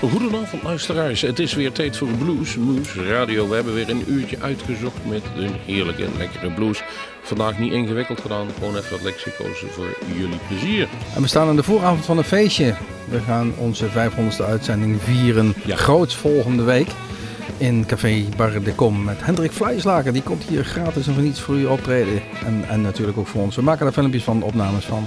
Goedenavond luisteraars, het is weer tijd voor Blues Moose Radio. We hebben weer een uurtje uitgezocht met een heerlijke en lekkere blues. Vandaag niet ingewikkeld gedaan, gewoon even wat gekozen voor jullie plezier. En we staan aan de vooravond van een feestje. We gaan onze 500ste uitzending vieren, Ja. groots volgende week. In Café Bar de Kom met Hendrik Vleislager. Die komt hier gratis en voor niets voor u optreden. En, en natuurlijk ook voor ons. We maken daar filmpjes van, opnames van.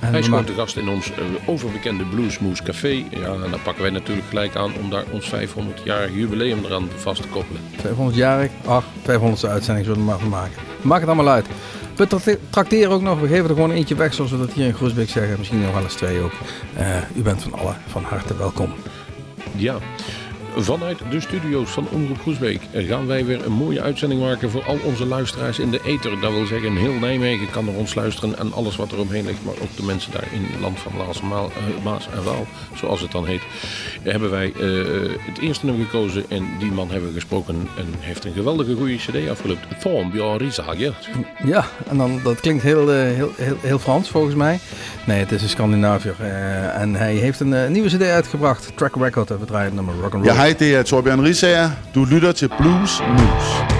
En Hij is gewoon te gast in ons eh, overbekende Blues Moose Café. Ja, en daar pakken wij natuurlijk gelijk aan om daar ons 500-jarig jubileum eraan vast te koppelen. 200 jarig, ach, 200ste uitzending zullen we er maar van maken. Maak het allemaal uit. We tracte- trakteren ook nog, we geven er gewoon eentje weg zoals we dat hier in Groesbeek zeggen. Misschien nog wel eens twee ook. Eh, u bent van alle van harte welkom. Ja, vanuit de studio's van Omroep Groesbeek gaan wij weer een mooie uitzending maken voor al onze luisteraars in de ether. Dat wil zeggen, heel Nijmegen kan naar ons luisteren en alles wat er omheen ligt. Maar ook de mensen daar in het land van Maal, eh, Maas en Waal, zoals het dan heet. Hebben wij eh, het eerste nummer gekozen en die man hebben we gesproken en heeft een geweldige goede cd afgelopen. Thorn Björn Rieshagen. Ja, en dan, dat klinkt heel, eh, heel, heel, heel Frans volgens mij. Nee, het is een Scandinaviër. eh, en hij heeft een nieuwe cd uitgebracht. Track Record, en we draaien het nummer Rock and Ja. Hej, det er Torbjørn Risager. Du lytter til Blues News.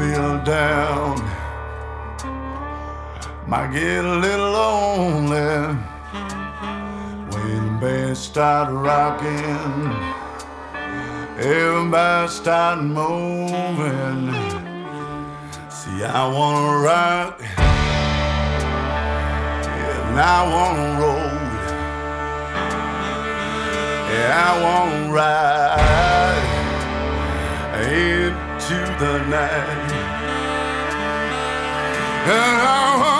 Feel down, might get a little lonely when the band start rocking. Everybody start moving. See, I wanna rock, and I wanna roll. Yeah, I wanna ride into the night. And I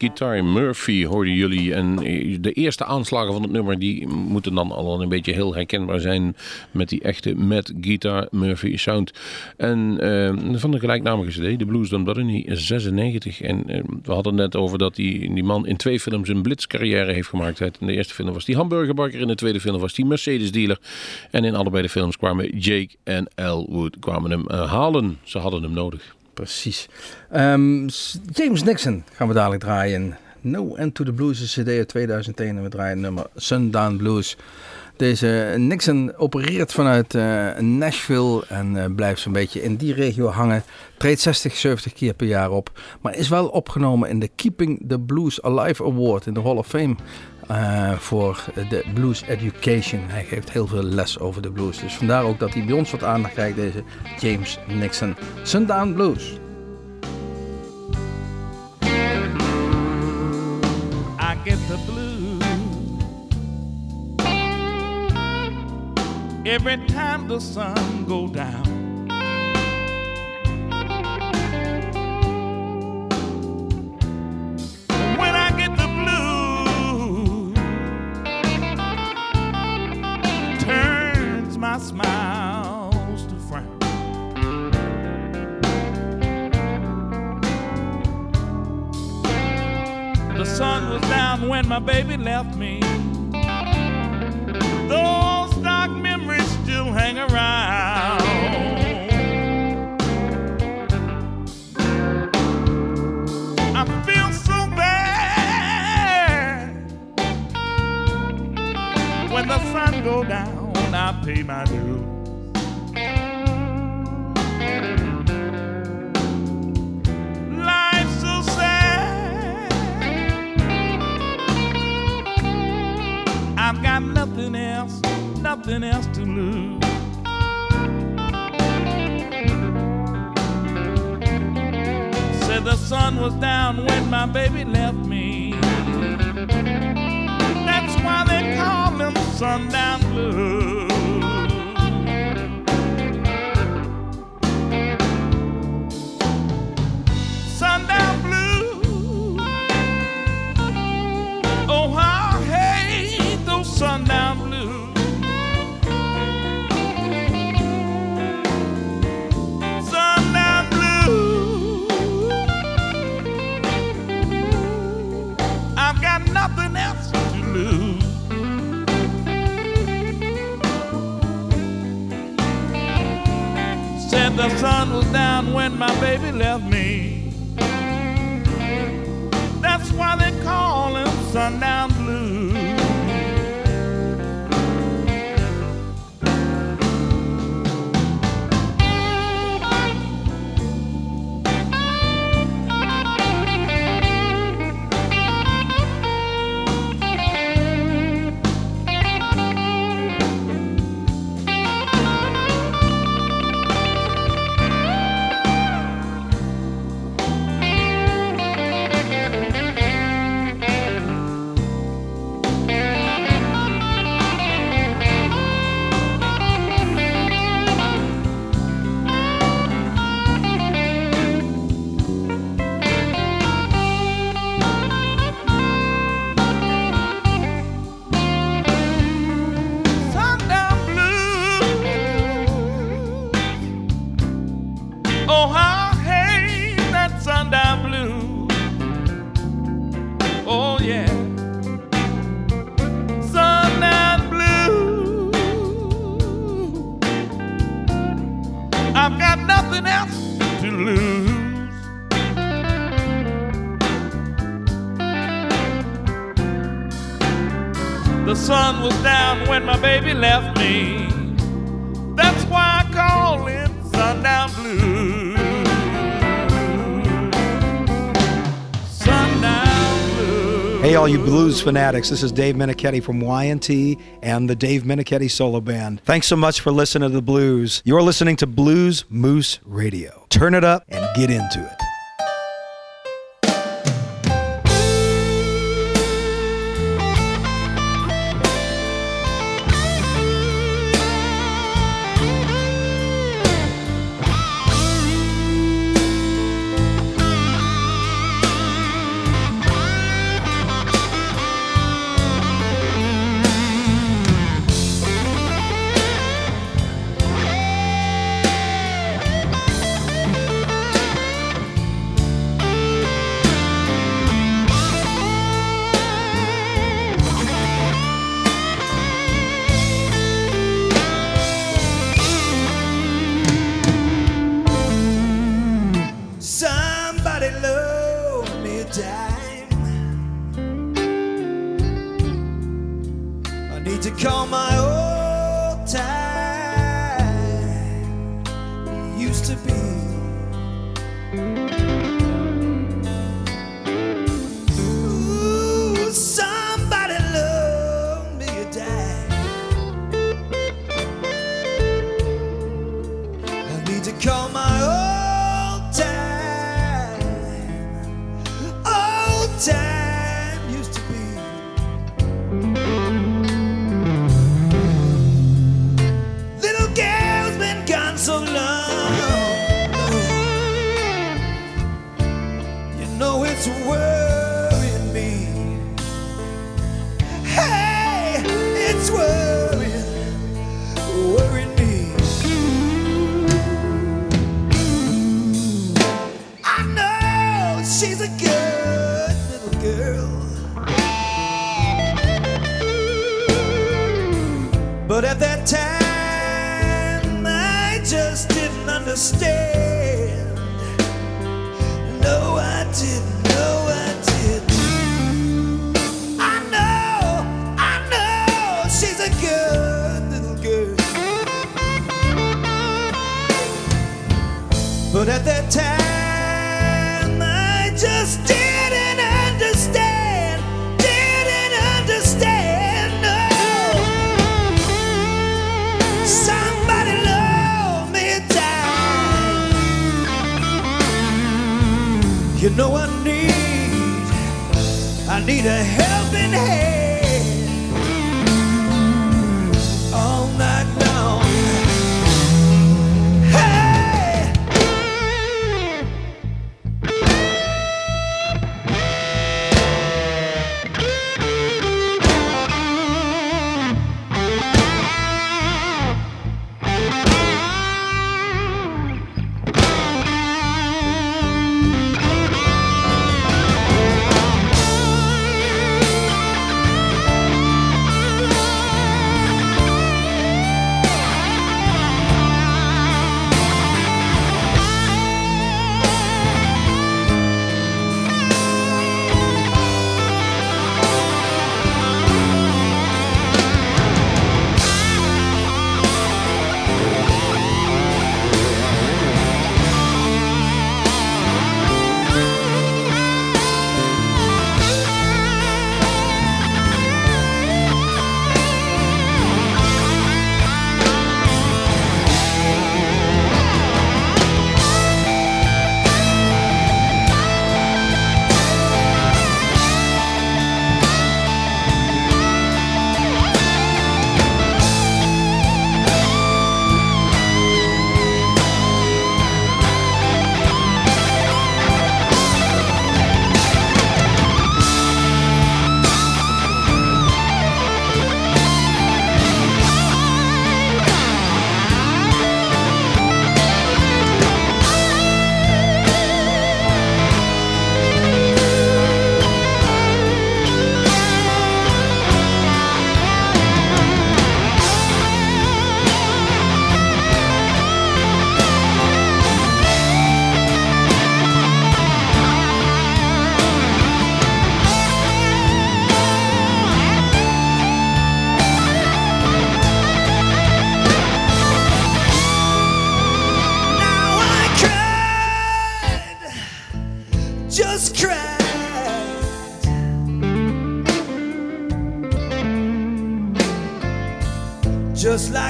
Guitar Murphy hoorden jullie. En eh, de eerste aanslagen van het nummer die moeten dan al een beetje heel herkenbaar zijn met die echte Met Guitar Murphy sound. En eh, van de gelijknamige CD, The Blues Bother Me, 96. En eh, we hadden net over dat die, die man in twee films een blitzcarrière heeft gemaakt. In de eerste film was die hamburgerbakker, in de tweede film was die Mercedes dealer. En in allebei de films kwamen Jake en Elwood kwamen hem halen. Ze hadden hem nodig. Precies. Ehm, James Nixon gaan we dadelijk draaien. No End to the Blues is een CD uit 2001 en we draaien nummer Sundown Blues. Deze Nixon opereert vanuit eh, Nashville en eh, blijft zo'n beetje in die regio hangen. Treedt 60, 70 keer per jaar op. Maar is wel opgenomen in de Keeping the Blues Alive Award in de Hall of Fame. Eh, voor de Blues Education. Hij geeft heel veel les over de blues. Dus vandaar ook dat hij bij ons wat aandacht krijgt, deze James Nixon. Sundown Blues. I get the blues every time the sun go down. Sun was down when my baby left me. Those dark memories still hang around. I feel so bad when the sun go down. I pay my dues. nothing else to lose. Said the sun was down when my baby left me. That's why they call him sundown blues. sun was down when my baby left me. That's why they call him sundown Blues Fanatics. This is Dave Minichetti from Y&T and the Dave Minichetti Solo Band. Thanks so much for listening to the blues. You're listening to Blues Moose Radio. Turn it up and get into it. to be.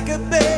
Like a baby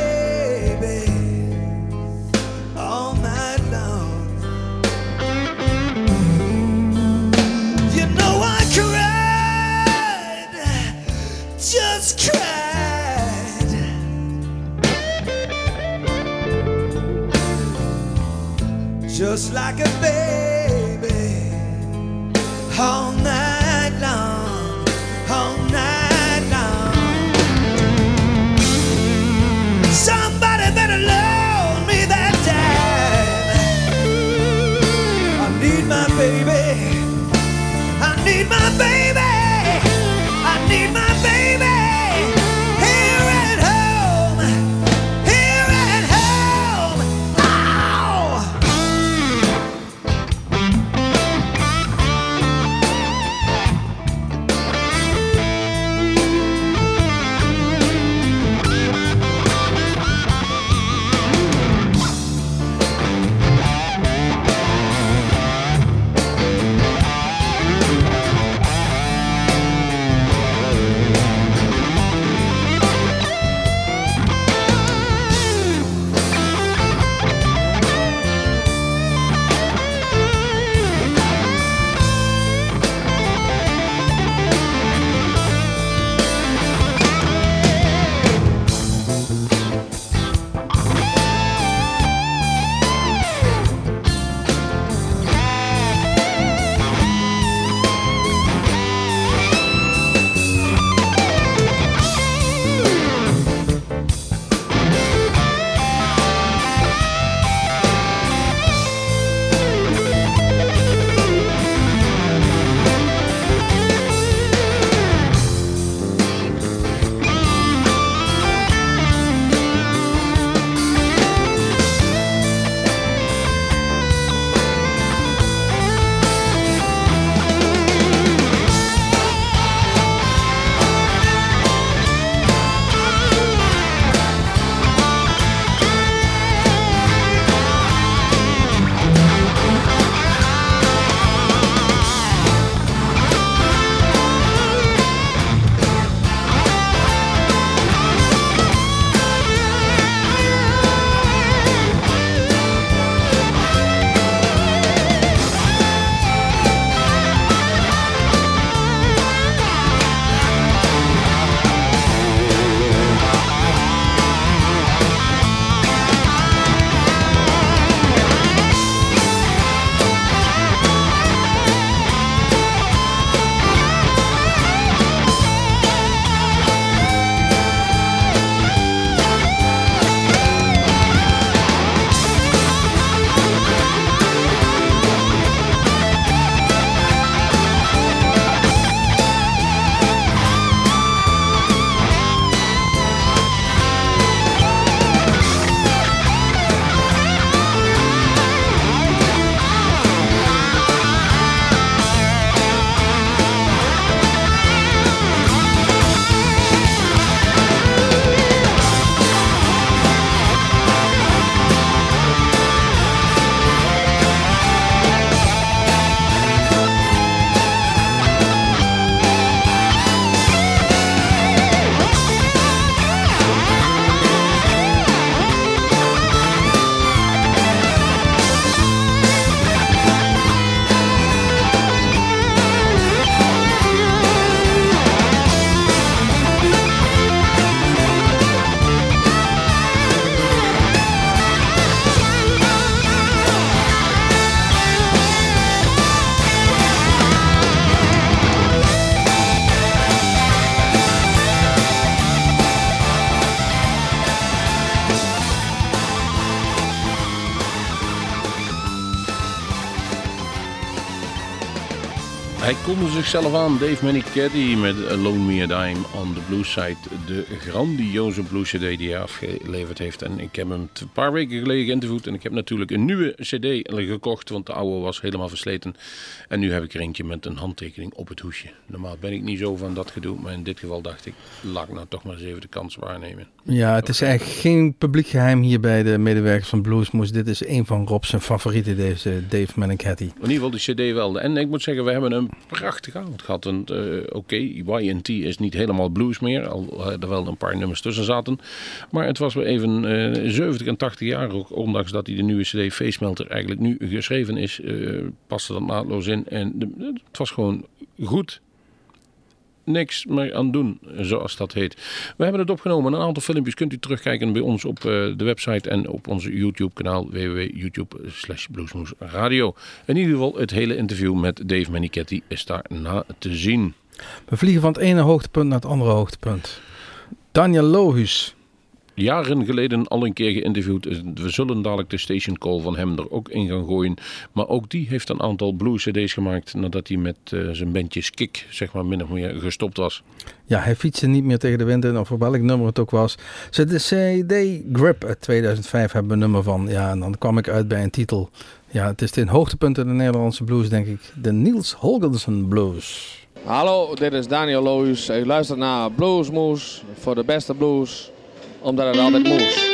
Hij konde zichzelf aan, Dave Manichetti met Loan Me a Dime on the Blues Side. De grandioze blues cd die hij afgeleverd heeft. En ik heb hem een paar weken geleden geïnterviewd. En ik heb natuurlijk een nieuwe cd gekocht, want de oude was helemaal versleten. En nu heb ik er eentje met een handtekening op het hoesje. Normaal ben ik niet zo van dat gedoe, maar in dit geval dacht ik, laat ik nou toch maar eens even de kans waarnemen. Ja, het is eigenlijk geen publiek geheim hier bij de medewerkers van Bluesmoes. Dit is een van Rob's favorieten, deze Dave Manichetti. In ieder geval de cd wel. En ik moet zeggen, we hebben een prachtige avond gehad. En, eh, Oké, YNT is niet helemaal blues meer, al er wel een paar nummers tussen zaten. Maar het was weer even eh 70 en 80 jaar ook, ondanks dat hij de nieuwe cd Facemelter eigenlijk nu geschreven is, eh paste dat naadloos in. En het was gewoon goed. Niks meer aan doen, zoals dat heet. We hebben het opgenomen. Een aantal filmpjes kunt u terugkijken bij ons op eh, de website en op onze YouTube-kanaal www.youtube bluesmoesradio. In ieder geval, het hele interview met Dave Manichetti is daarna te zien. We vliegen van het ene hoogtepunt naar het andere hoogtepunt. Daniel Lohuus. Jaren geleden al een keer geïnterviewd. We zullen dadelijk de station call van hem er ook in gaan gooien. Maar ook die heeft een aantal blues cd's gemaakt nadat hij met eh, zijn bandje Skik, zeg maar, min of meer gestopt was. Ja, hij fietste niet meer tegen de wind in, of op welk nummer het ook was. Ze de CD Grip uit 2005 hebben we een nummer van. Ja, en dan kwam ik uit bij een titel. Ja, het is het hoogtepunt in de Nederlandse blues, denk ik. De Niels Holgersen Blues. Hallo, dit is Daniel Loos. U luistert naar Bluesmoes voor de beste blues, omdat het altijd moes. Waarom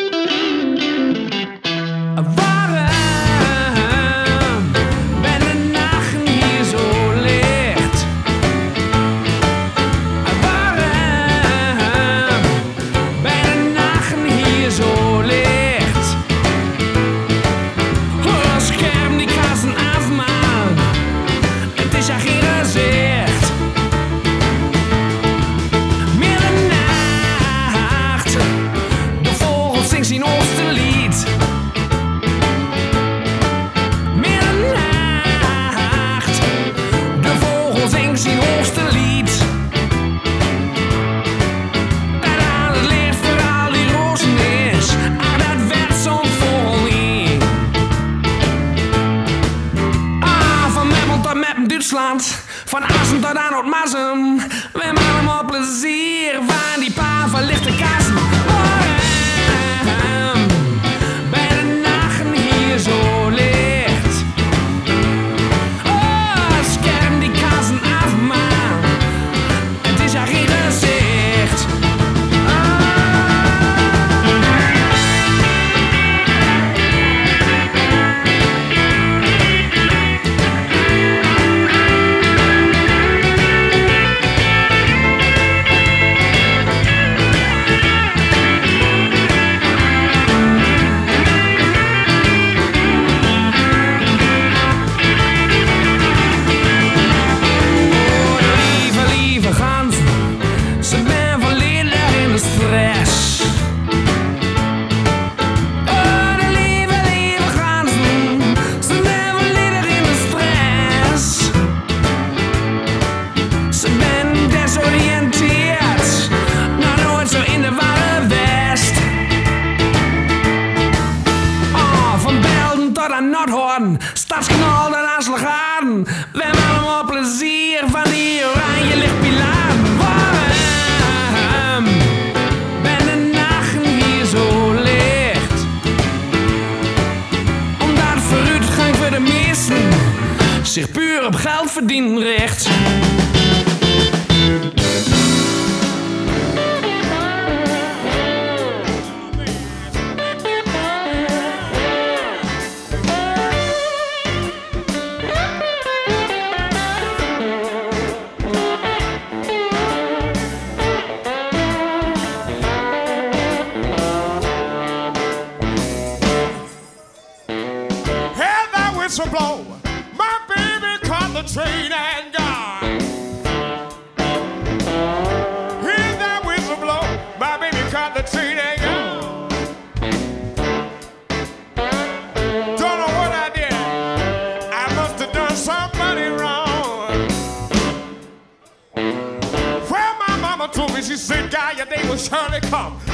she said, Guy, your day will surely come.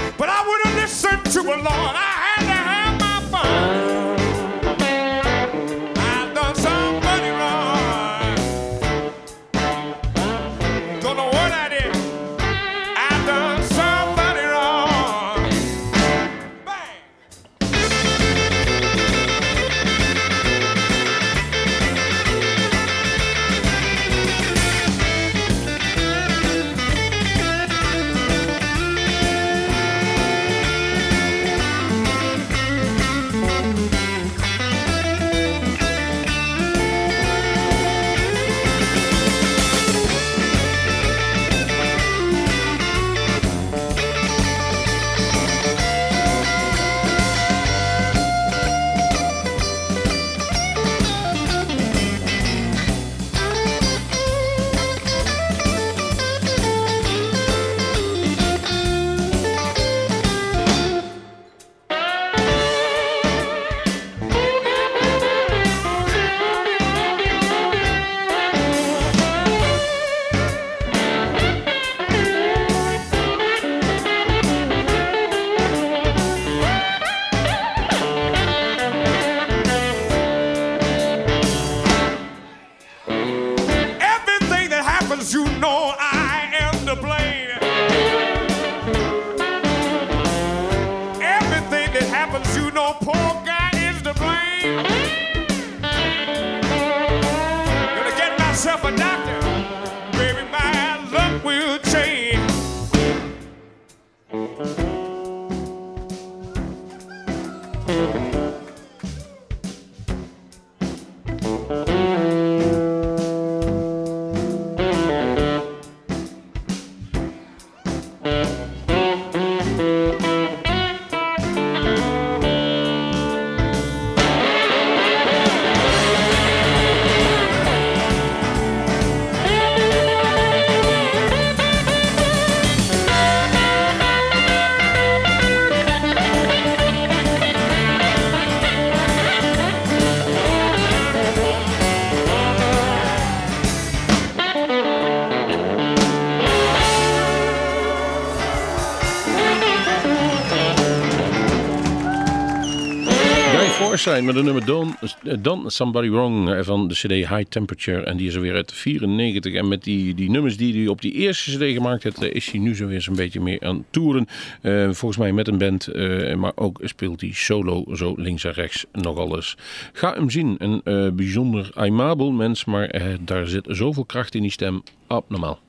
Met de nummer Done, Done Somebody Wrong van de CD High Temperature. En die is er weer uit 94. En met die, die nummers die hij op die eerste CD gemaakt heeft, eh, is hij nu zo weer zo'n beetje meer aan toeren. Eh, volgens mij met een band, eh, maar ook speelt hij solo zo links en rechts nog alles. Ga hem zien. Een bijzonder aimabel mens, maar daar zit zoveel kracht in die stem. Abnormaal.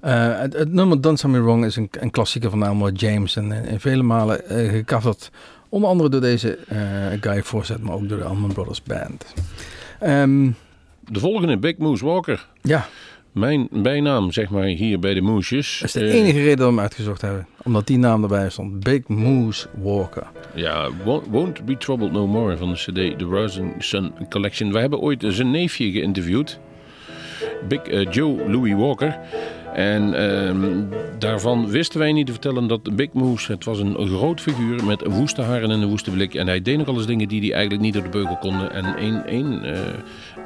Eh, het, nummer Done Something Wrong is een, een klassieker van Elmore James. En in vele malen gecoverd. Onder andere door deze eh, Guy Forsyth, maar ook door de Allman Brothers Band. Ehm, De volgende, Big Moose Walker. ja, Mijn bijnaam, zeg maar, hier bij de Moesjes. dat is de Eh, enige reden dat we hem uitgezocht hebben. Omdat die naam erbij stond. Big Moose Walker. Ja, Won't, Won't Be Troubled No More van de CD The Rising Sun Collection. We hebben ooit zijn neefje geïnterviewd, Big eh, Joe Louis Walker. En ehm, daarvan wisten wij niet te vertellen dat Big Moose, het was een groot figuur met woeste haren en een woeste blik. En hij deed nog alles dingen die hij eigenlijk niet door de beugel konden. En één, één eh,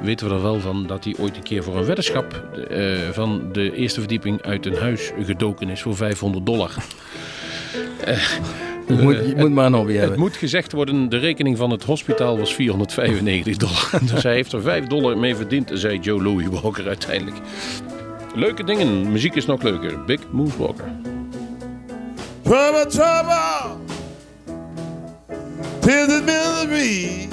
weten we er wel van dat hij ooit een keer voor een weddenschap eh, van de eerste verdieping uit een huis gedoken is voor 500 dollar. Je moet, je moet maar een hobby Het hebben. moet gezegd worden, de rekening van het hospitaal was 495 dollar. Dus hij heeft er 5 dollar mee verdiend, zei Joe Louis Walker uiteindelijk. Leuke dingen, muziek is nog leuker. Big Moose Walker. Trouble, trouble. Tis the misery.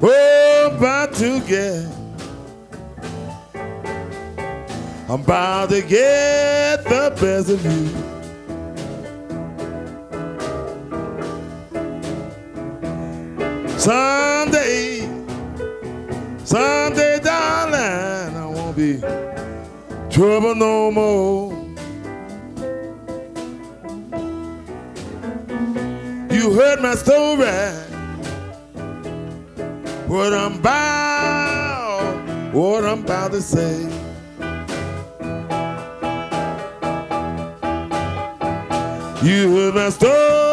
Oh, about to get. I'm about to get the best of you. Someday. Someday, darling, I won't be trouble no more. You heard my story, what I'm about, what I'm about to say. You heard my story.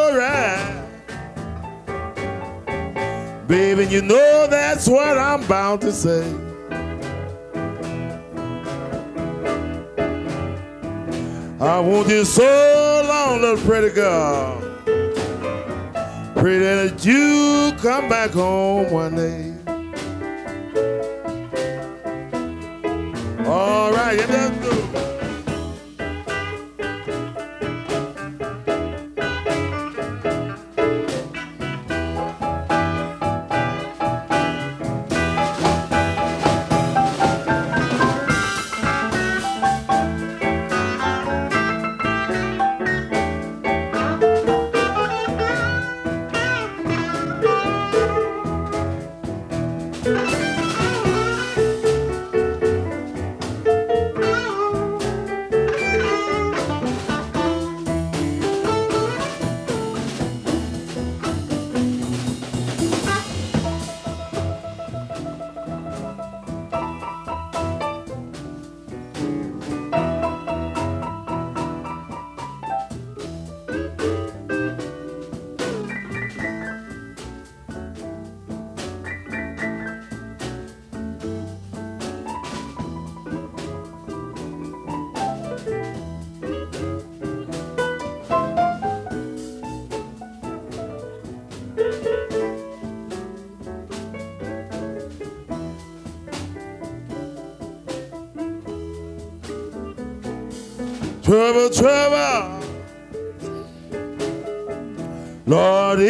Baby, you know that's what I'm bound to say. I want you so long, little pretty girl. Pray that you come back home one day. All right, Trouble, trouble. Lord,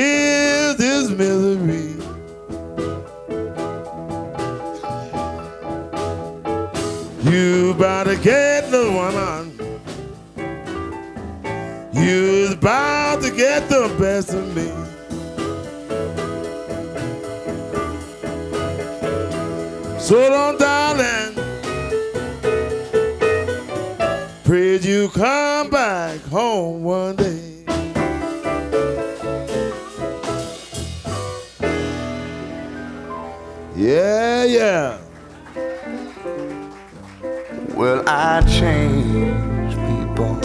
Well, I change people.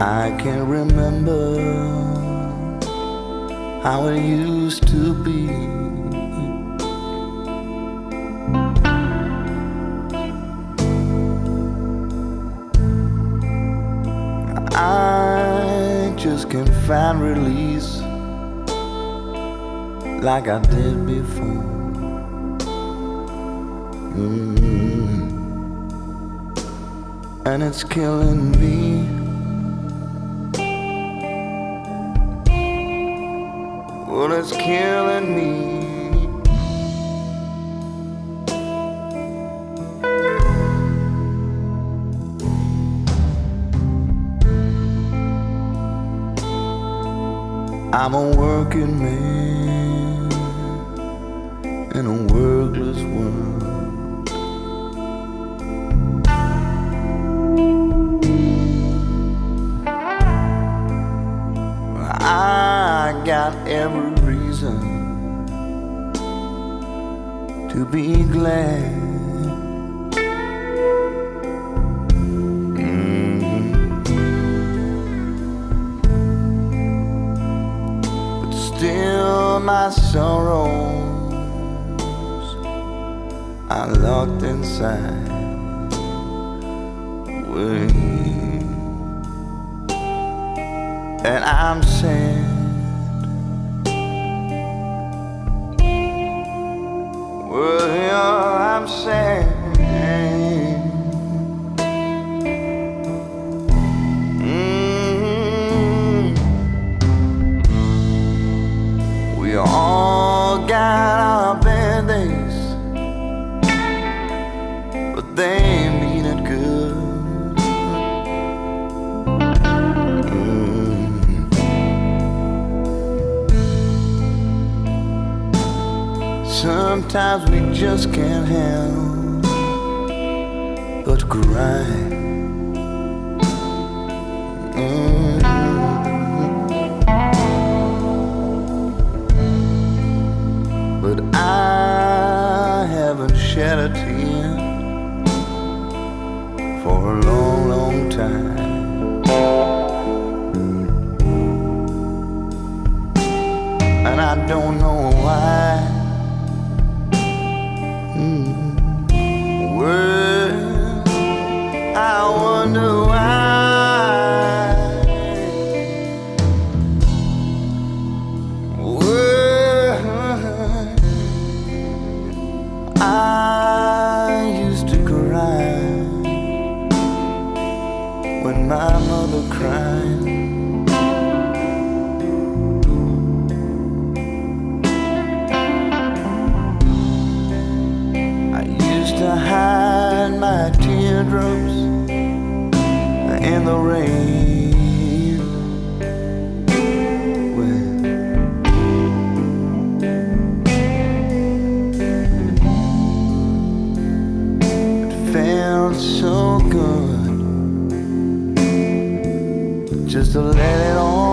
I can remember how it used to be. Just can't find release like I did before. Mm. And it's killing me. Well, it's killing me. I'm a working man in a workless world. I got every reason to be glad. My sorrows I locked inside. with you. And I'm sad. Well, I'm sad. Sometimes we just can't help but cry. Mm. But I haven't shed a just to let it all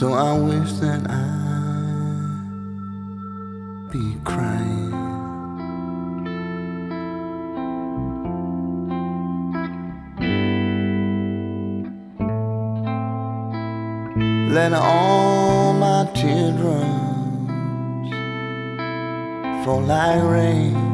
So I wish that I'd be crying. Let all my teardrops fall like rain.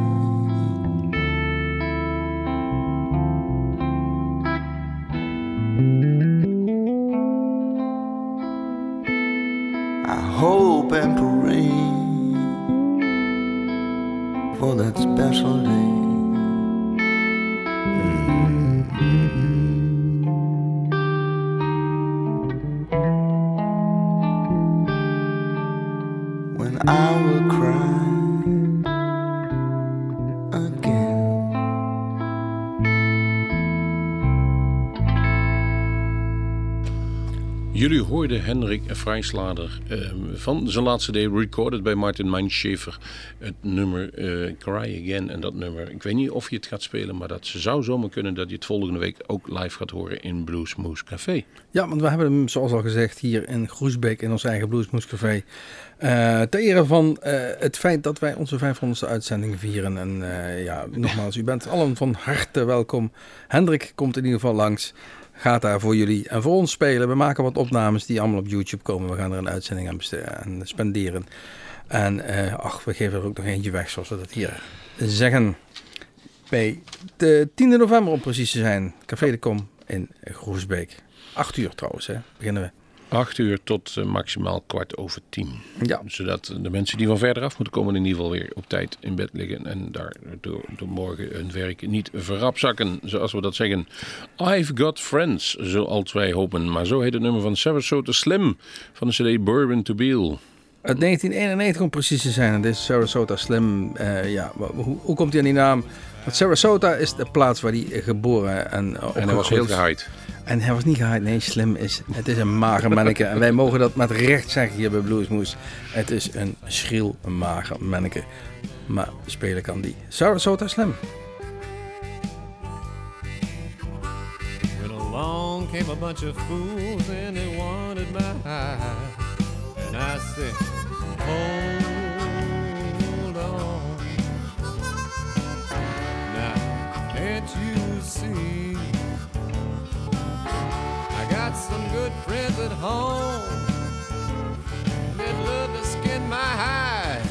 Hendrik Vrijslader ehm, van zijn laatste day recorded bij Martin Mindschaefer. Het nummer eh, Cry Again. En dat nummer, ik weet niet of je het gaat spelen, maar dat zou zomaar kunnen dat je het volgende week ook live gaat horen in Blues Moose Café. Ja, want we hebben hem zoals al gezegd hier in Groesbeek in ons eigen Bluesmoes Café. Eh ter ere van eh, het feit dat wij onze 500ste uitzending vieren. En ja, nogmaals, u bent allen van harte welkom. Hendrik komt in ieder geval langs. Gaat daar voor jullie en voor ons spelen. We maken wat opnames die allemaal op YouTube komen. We gaan er een uitzending aan, spenderen. En eh, ach, we geven er ook nog eentje weg, zoals we dat hier zeggen. Bij de 10 november om precies te zijn. Café de Kom in Groesbeek. 8 uur trouwens, hè, beginnen we. 8 uur tot eh, maximaal kwart over tien. Ja. Zodat de mensen die van verder af moeten komen in ieder geval weer op tijd in bed liggen. En daar door, morgen hun werk niet verrapzakken, zoals we dat zeggen. I've got friends, zoals wij hopen. Maar zo heet het nummer van Sarasota Slim van de cd Bourbon to Beal. Uit 1991 om precies te zijn. En dit is Sarasota Slim. Eh, ja, hoe, hoe komt hij aan die naam? Want Sarasota is de plaats waar hij geboren en uh, En hij was heel gehaaid. En hij was niet gehaaid. Nee, Slim is... Het is een mager manneke. en wij mogen dat met recht zeggen hier bij Bluesmoes. Het is een schriel, mager manneke. Maar spelen kan die. Sarasota Slim. When along came a bunch of fools and they wanted my. And I said, hold on. Now, can't you see? Some good friends at home. They'd love to skin my hide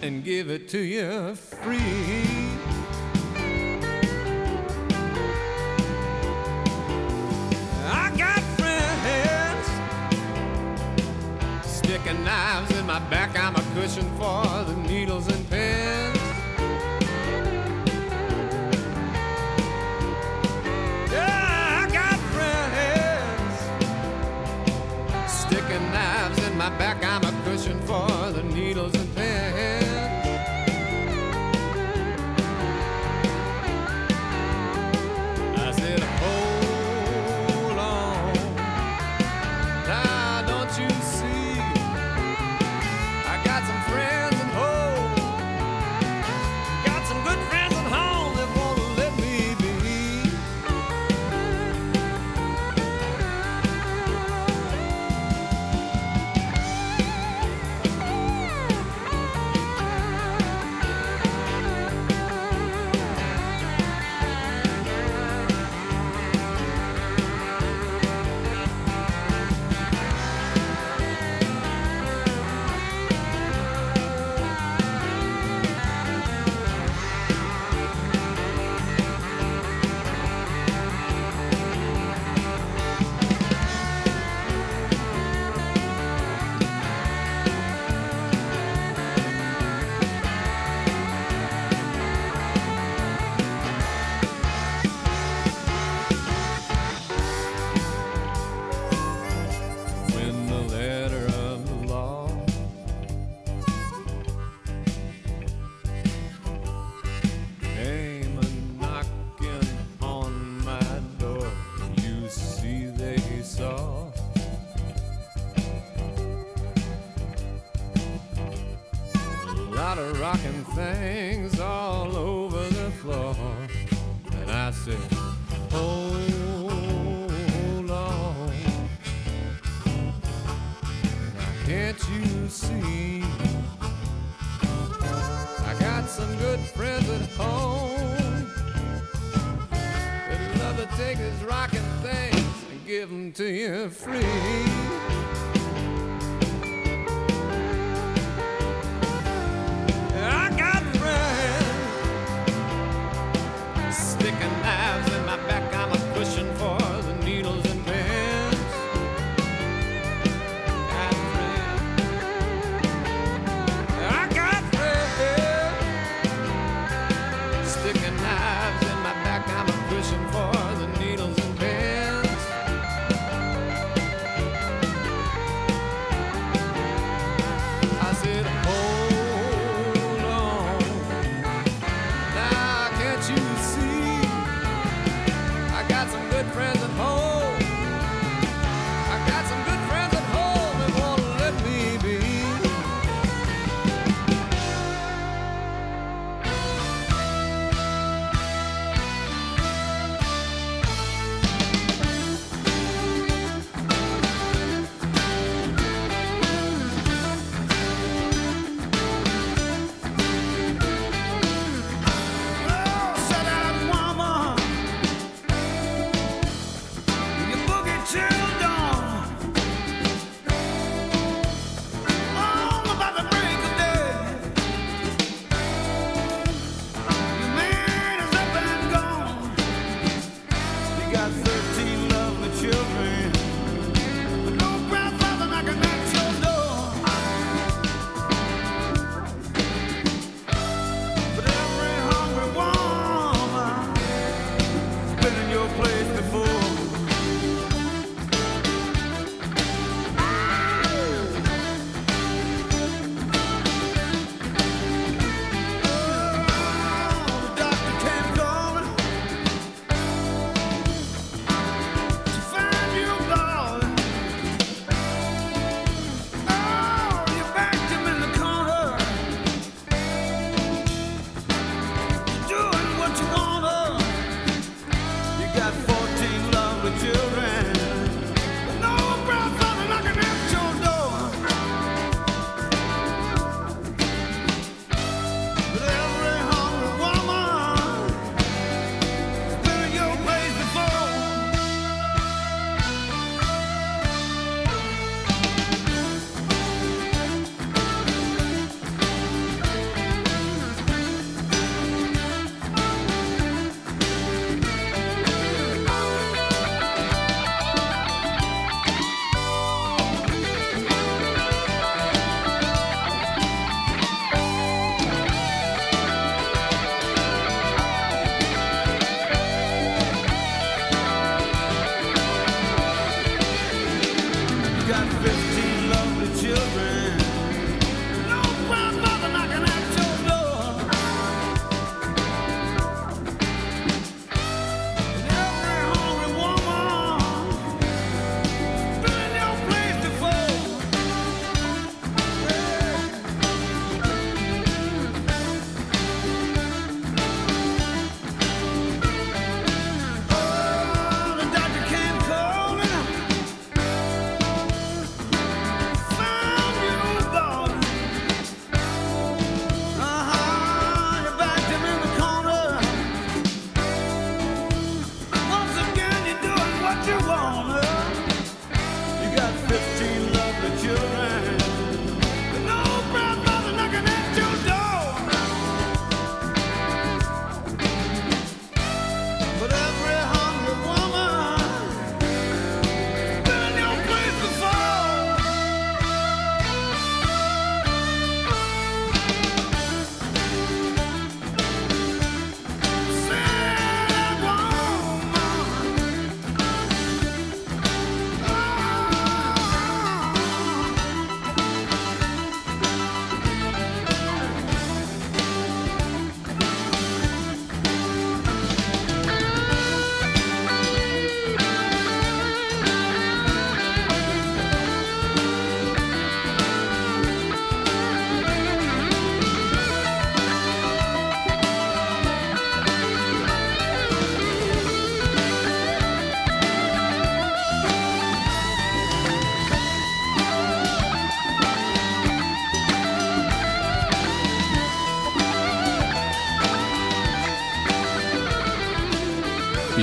and give it to you free. I got friends sticking knives in my back. I'm a cushion for the needles and my back. I'm give them to you free.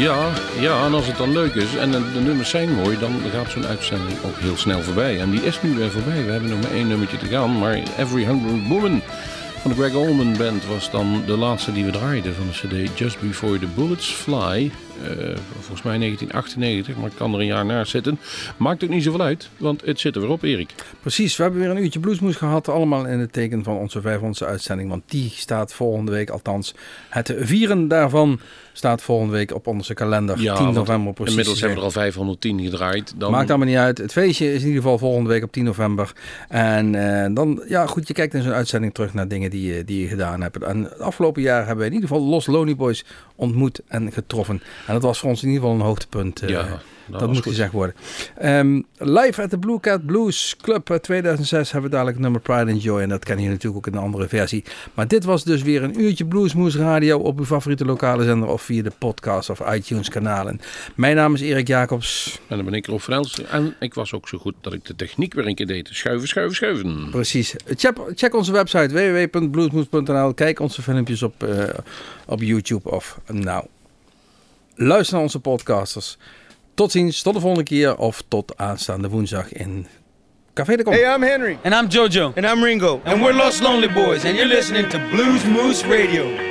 Ja, ja, en als het dan leuk is en de, nummers zijn mooi, dan gaat zo'n uitzending ook heel snel voorbij. En die is nu weer voorbij. We hebben nog maar één nummertje te gaan. Maar Every Hundred Woman van de Greg Allman Band was dan de laatste die we draaiden van de CD Just Before the Bullets Fly. Eh, volgens mij 1998, maar ik kan er een jaar naast zitten. Maakt ook niet zoveel uit, want het zit er weer op, Erik. Precies, we hebben weer een uurtje bluesmoes gehad. Allemaal in het teken van onze 500ste uitzending. Want die staat volgende week, althans het vieren daarvan staat volgende week op onze kalender. 10 want november precies. Inmiddels hebben we er al 510 gedraaid. Dan... Maakt allemaal niet uit. Het feestje is in ieder geval volgende week op 10 november. En eh, dan, ja goed, je kijkt in zo'n uitzending terug naar dingen die, je- die je gedaan hebt. En het afgelopen jaar hebben we in ieder geval Los Lonely Boys ontmoet en getroffen. En dat was voor ons in ieder geval een hoogtepunt. eh, Ja, dat, moet goed. gezegd worden. Ehm, live at the Blue Cat Blues Club eh, 2006 hebben we dadelijk nummer Pride and Joy. En dat ken je natuurlijk ook in een andere versie. Maar dit was dus weer een uurtje Bluesmoes Radio op uw favoriete lokale zender of via de podcast of iTunes kanalen. Mijn naam is Erik Jacobs. En dan ben ik Rob Frels. En ik was ook zo goed dat ik de techniek weer een keer deed. Schuiven, schuiven, schuiven. Precies. Check, check onze website www.bluesmoes.nl. Kijk onze filmpjes op, eh, op YouTube of nou. Luister naar onze podcasters. Tot ziens, tot de volgende keer of tot aanstaande woensdag in Café de Kom. Hey, I'm Henry. And I'm JoJo. And I'm Ringo. And we're Los Lonely Boys. And you're listening to Blues Moose Radio.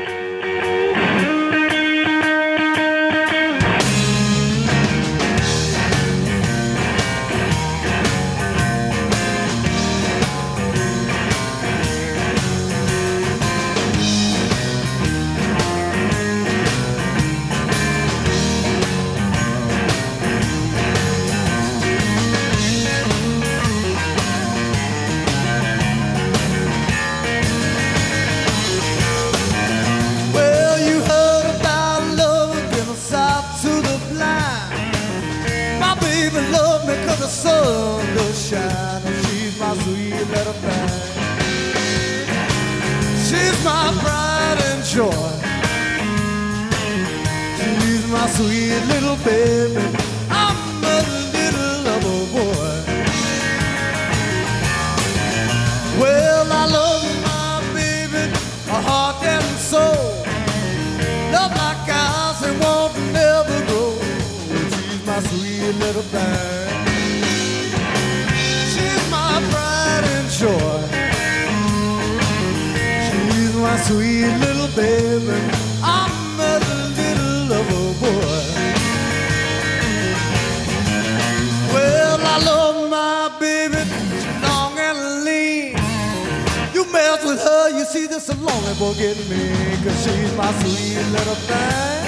See this a lonely boy getting me, cause she's my sweet little thing.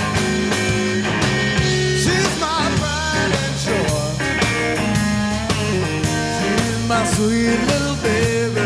She's my pride and joy. She's my sweet little baby.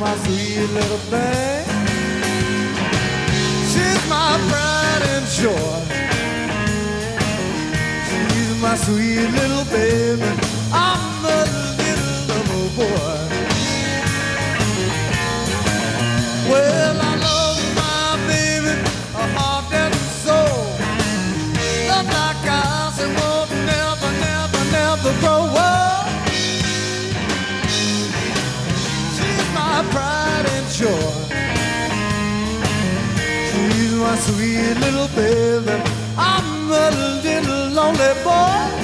My sweet little thing. She's my pride and joy. She's my sweet little little baby. I'm a little lonely boy.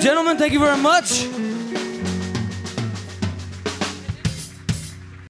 Gentlemen, thank you very much.